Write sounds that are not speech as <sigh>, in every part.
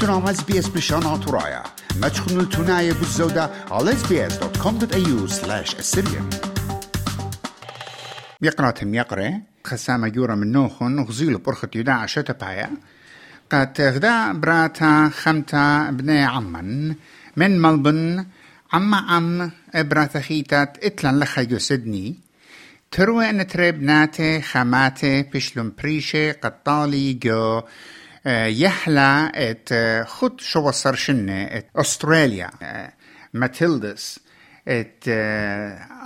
تنام اس بي اس بشان عطرايا ما تخنوا التناية بالزودة على sbs.com.au slash assyrian يقراتهم يقرأ خسامة جورا من نوخن وغزيل برخة يداع شتبايا قد غدا براتا خمتا بني عمن. من ملبن عم عم براتا خيتات اتلان لخا يسدني تروي ان تريب ناتي خماتي بشلم بريشي قطالي جو يحلى ات خد شو وصر شنة ات أستراليا ماتيلدس ات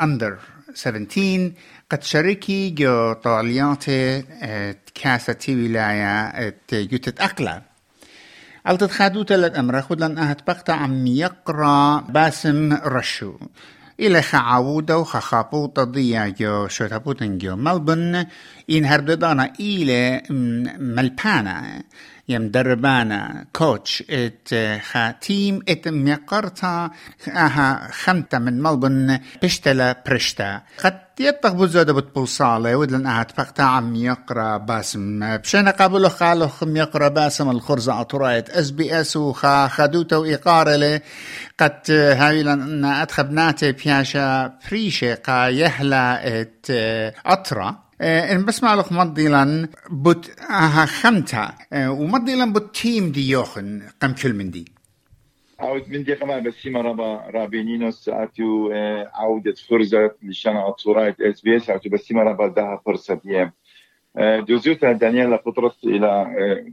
اندر 17 قد شركي جو طالياتي كاسة ولاية يوتت أقلع. ألتت خادو تلت أمر خد لن أهت بقتا عم يقرأ باسم رشو. إلى خعاودة وخخابوطة ضيا جو شوتابوتن جو ملبن إن هرددانا إلى ملبانا. يم دربانا كوتش ات خا تيم ات ميقرتا أها خمتا من ملبن بشتلا برشتا قد يطق بزودة بتبوصالة ودلن اهات فقتا عم يقرأ باسم. بشينا قابلو خالو خم يقرأ باسم الخرزة اطرايت اس بي اس وخا خدوتا وإقارة قد هاي لن اتخبناتي بياشا فريشة قا يهلا ات اطرا إن بسمع لك مضيلا بوت آها خمتا. ومضيلا بوت تيم دي يوخن قم كل من دي. عود من دي قما بسيما ربا رابينينو ساعتو عودة فرزة لشان صورايت إس بي إس عودة بسيما ربا دها فرصة ديام دوزوتا دانييلا قطرت إلى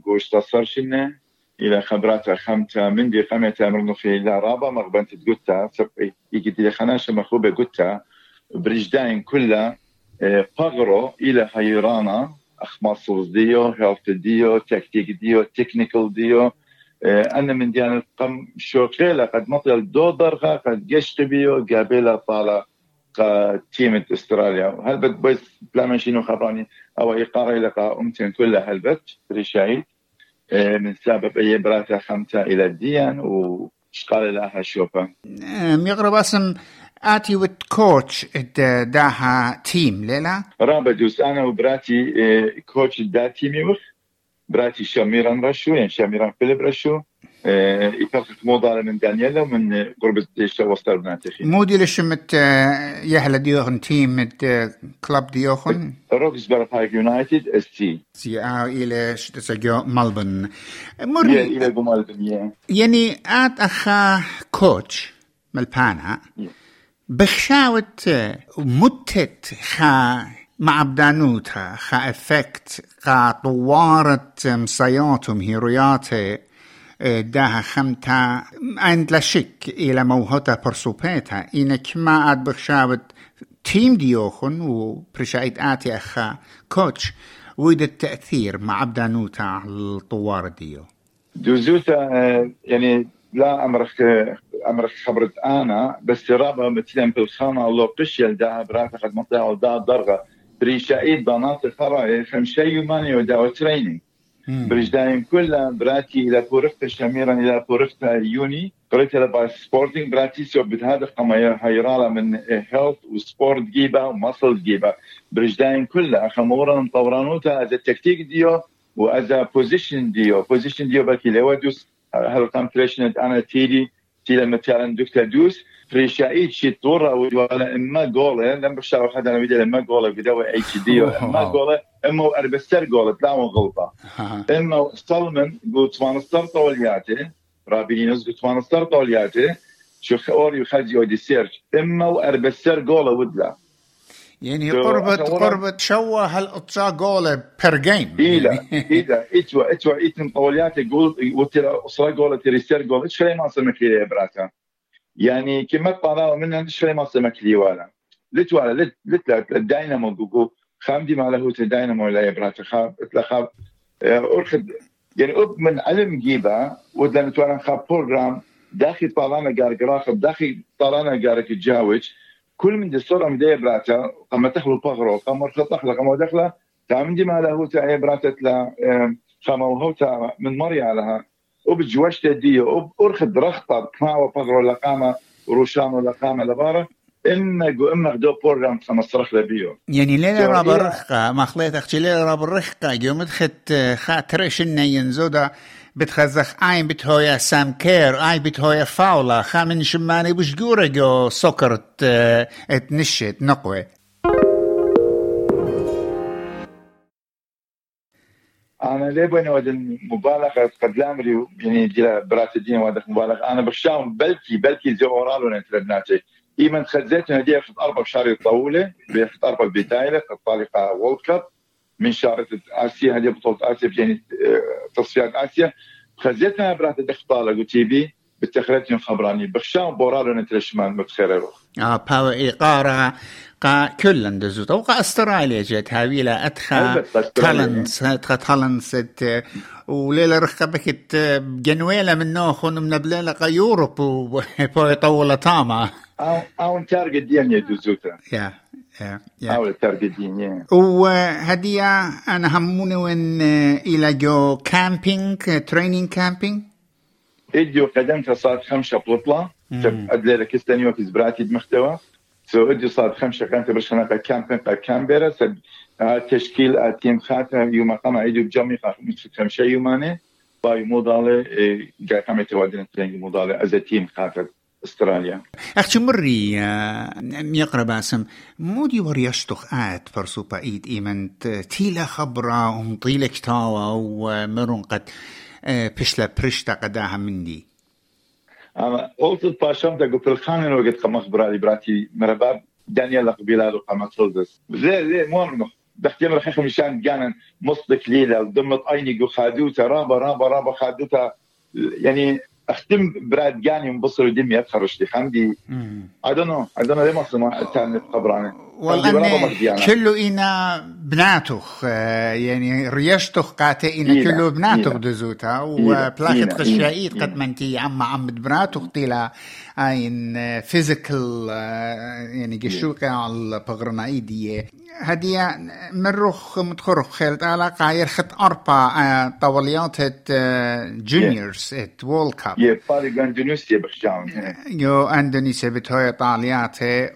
قوش تصرشنا إلى خبرات خمتا. من دي قمتا مرنو في إلى رابا مغبنت تقوتا يجي دي خناشة مخوبة قوتا. برجداين كلها بغرو إلى هيرانا اخماصوز ديو هيلث ديو تكتيك ديو تكنيكال ديو. أنا من ديان قم شوقيلا قد مطل دو درغا قد جشت بيو قابيلا طالع تيمة استراليا. هل بد بس بلا ماشينو خبراني أو ايقاري لقى امتن كلها هل بد ريشايد من سبب أي براتا خمسة إلى الديان وشقال لها شوفا يقرب أسم آتي وت كوتش داها تيم ليلا رابا دوس أنا وبراتي كوتش دا تيمي وخ. براتي شاميران رشو يعني شاميران فيليب رشو يفرق موضة من دانييلا ومن قرب الشو وسطر بناتي مودي لشمت يهلا ديوخن تيم مت كلاب ديوخن روكسبر بايك يونايتد اس تي سي آه إلى شتسجو ملبن. مر إلى ملبن يعني آت اخا كوتش ملبانا بخشاوت متت خا مع بدانوتها خا افكت خا طوارت مصياتهم هيروياته داها خمتا. عند لا شك إلى موهوتا برسوبيتا إنك ما عاد بخشاوت تيم ديوخن وبرشايد آتي أخا كوتش ويد التأثير مع بدانوتا على الطوار ديو دوزوتا يعني لا امرك أمرك خبرت أنا بس رابا مثلا بالخانه لو قشيل دا برافق قد مطلع دا درغة. بريشايد بنات الفراي خمشي يوماني ودا تريننج برجدايم كلها براتي إلى بورفتا شميرا إلى بورفتا يوني قريت لها سبورتنج براتي سو بتهدف قما هيرالا من هيلث وسبورت جيبا ومسل جيبا برجدايم كلها خمورا مطورانوتا از التكتيك ديو واز بوزيشن ديو. بوزيشن ديو باكي لودوس هل قام تريشنت أنا تيدي تيلا مثلا دكتور دوس فريشايد شي طورة ولا اما جولة لم بشتغل حدا أنا بدي اما جولة بدوي اتش دي اما جولة اما اربستر جولة تلاقوا غلطة اما سولمن قلت وانستر طولياتي رابينينوس قلت وانستر طولياتي شو خوري وخزي ودي سيرش اما واربستر جولة ودلا يعني قربت قربت شوى هالقطشا جولة بير جيم إيلا إيلا إتوا إتوا إتن طوليات يقول وترى أسرة جولة ترى سير جولة إيش خلي ما سمك لي براتا؟ يعني كما طالعوا منها إيش خلي ما سمك لي ولا لت ولا لت لت الدينامو جوجو خامدي ما له الدينامو ولا براتا. خاب اتلا خاب أرخد يعني أب من علم جيبا ودنا توانا خاب بروجرام داخل طالعنا جارجراخ داخل طالعنا جارك تجاوج كل من دستور مدية براتا قام تخلو البغرو قام مرخط أخلا قام دخلا تعمدي ما له تا براتا لا قام وهو من مريا لها. وبجوشت ديو وبأرخد رخطة كما وبغرو لقامة وروشان ولقامة لبارة إما جو إما غدو بورغام خمس صرخ لبيو يعني ليلة راب الرخقة ما خليت أختي ليلة راب الرخقة جو مدخت خاطرش إنه ينزودا بتخزخ. اين بتهويا سام كير اي بتهويا فاولا خامن شماني بش جو سكرت اتنشت نقوة. آنا ليه بين ود المبالغه قد لا امري يعني دي برات الدين ودك مبالغه آنا بخشاهم بلكي بلكي زي اورالو نتربناتي ايمن خزيت هديه في أربع شهر طويله في أربع بدايه طالقه وولد كاب من شهر آسيا هذه بطولة آسيا يعني تصفيات آسيا. خزيتنا برات دخطاله قلت بي بتخرجني خبراني. بخشاهم بورالو نترشمان متخيرو آه باو إيقارة قا كلن دزوت. أو قا أستراليا جت هاويلا أتخا تالنس أتخا تالنس وليلة رخبكت جنويلة من نوخون من بليلة قا يوروب وبو <laughs> يطول تاما أو أو تارجت ديان يدوزوتا يا يا. أو ديان وهدية أنا هموني وين إلى جو كامبينج تريننج كامبينج اديو قدمت صارت خمسة بطلة. ادلي كستاني وكز براتي محتوى سو اديو صارت خمسة كانت برشنا كامبين كامبيرا. سب تشكيل تيم خاتها يوم قام اديو بجمي خمسة خمسة يومانه باي مودالة جاي قام يتوادن ترينج مودالة از تيم خاتها استراليا. أختي مري يقرا باسم مودي وريشتخ آت فرسو بايد ايمن تيلا خبرة ومطيلة كتاوة ومرون قد بشلا برشتا قداها مندي. أنا قلت الباشام دا قلت الخان وقت قام اخبر علي براتي مرباب دانيال قبيلة قام تلدس زي زي مو بحكي مرة مشان كان مصدق ليلة ضمت عيني قو خادوتا رابا رابا رابا خادوتا. يعني أختم براد جاني مبصر دمي أتخرج لي خندي. اي دون نو اي دون نو ليه ما سمع الثاني والله كله إنا؟ بناتخ يعني ريشتخ قاتي إنا كله بناتخ دزوتا وبلاخت قشايت قد منتي عم عم بناتخ تيلا آين فيزيكال يعني قشوكا على البغرنايدية. هدية مروخ متخرخ خيلت على قاير خط أربع طوليات جونيورز ات وول كاب باري أندونيسيا بخشاون يو أندونيسيا بتهوي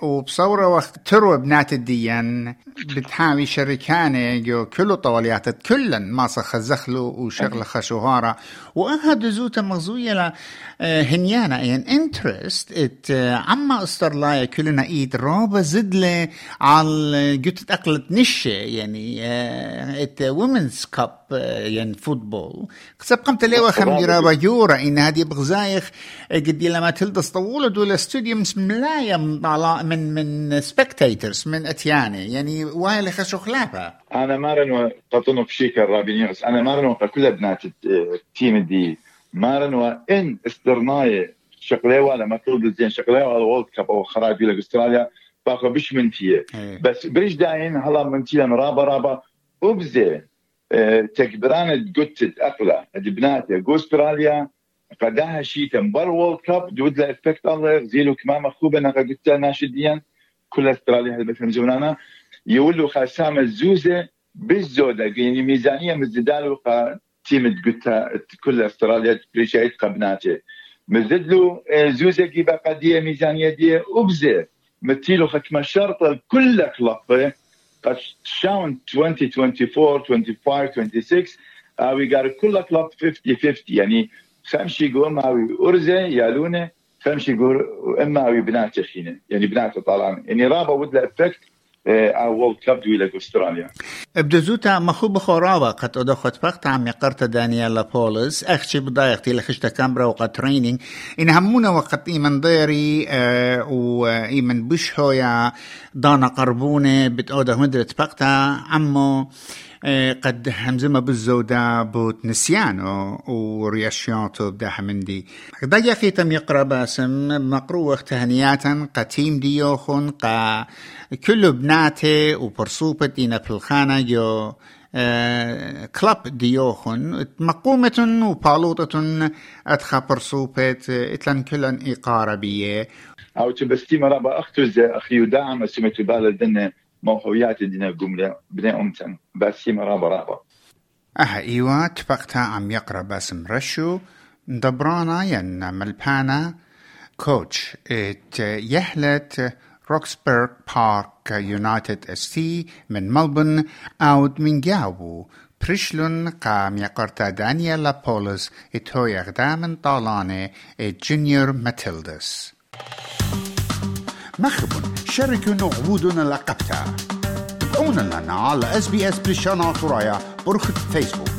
وبصورة وقت تروى بنات الديان بتحاوي شركانة جو كله طوليات كلن ما خزخلو وشغل خشوهارة وأها زوتا مغزوية هنيانا يعني انترست إت عما استرلايا كلنا إيد رابا زدلة على جوت أقلت نشة يعني إت وومنز كاب يعني فوتبول قصب قمت ليوا خم رابا يورا إن هذه بغزايخ قد لما تلدس طولة دول ستوديومز ملايا من من سبكتيترز من أتياني. يعني وايل خشو خلافة. أنا مارن قطنو في شيكا رابينيوس أنا مارن كل بنات التيم دي. مارن وان استرناي شقليوا لما تولد زين شقليوا الورلد كاب أو خراج إلى أستراليا باخو بش من تيه بس بريش داين هلا من تيه رابا. رابا وبزي تكبران قلت أقلا. بنات جو أستراليا. قداها شيء تنبر وورلد كاب. دود لا إفكت الله. زيلو كمان مخوبه أنا قلت ناشديا كل استراليا هلبة جونانا يولوا خاسام الزوزه بالزودة يعني ميزانية مزدالو تيم قلت كل استراليا بريشايت قبناته مزدلو زوزة جيبا قديه ميزانية دي وبزه متيلو حكمه شرط كل كلابه قد شاون 2024 25 26 uh, we got كل كلاب 50 50 يعني خمشي يقول ماوي أرزة يالونه خمشي يقول؟ إما بنات خينة يعني بنات طالعين يعني رابا ودلا إفكت أو وولد كاب دويلة أستراليا. بدزوتا مخو بخورابا قد ادخت بقت عم يقرت دانيالا بولس اخشي بضايقتي لخشتا كامبرا وقت ترينينج إن همونا وقت إيمن ضيري آه وايمن بشهويا دانا قربونة بتأوده مدرت بقتا عمو قد همزمه بالزودة بوت نسيانو ورياشيونتو بداها مندي دا يخي تم يقرأ باسم مقروة تهنياتا قتيم ديوخن قا كل بناتي وبرصوبة دينا في الخانة جو آه كلاب ديوخن مقومة وبالوطة أدخى برصوبة اتلن كلن إقارة بيه. أو تبستي مرابا أختوز أخي وداعم سمتو بالدنة موهويات دينا قملة بني أمتن باسي مرابا رابا أها إيوا تفقتا عم يقرأ باسم رشو دبرانا ين ملبانا. كوتش إت يهلت روكسبرغ بارك يونايتد اس تي من ملبن اوت من جاوو. بريشلون قام يقرتا دانييلا بولس اتو يغدام طالاني جونيور ماتيلدس. مخبون شاركوا نعبودنا لقبتا تابعونا لنا على اس بي اس بريشانا ترايا برخة فيسبوك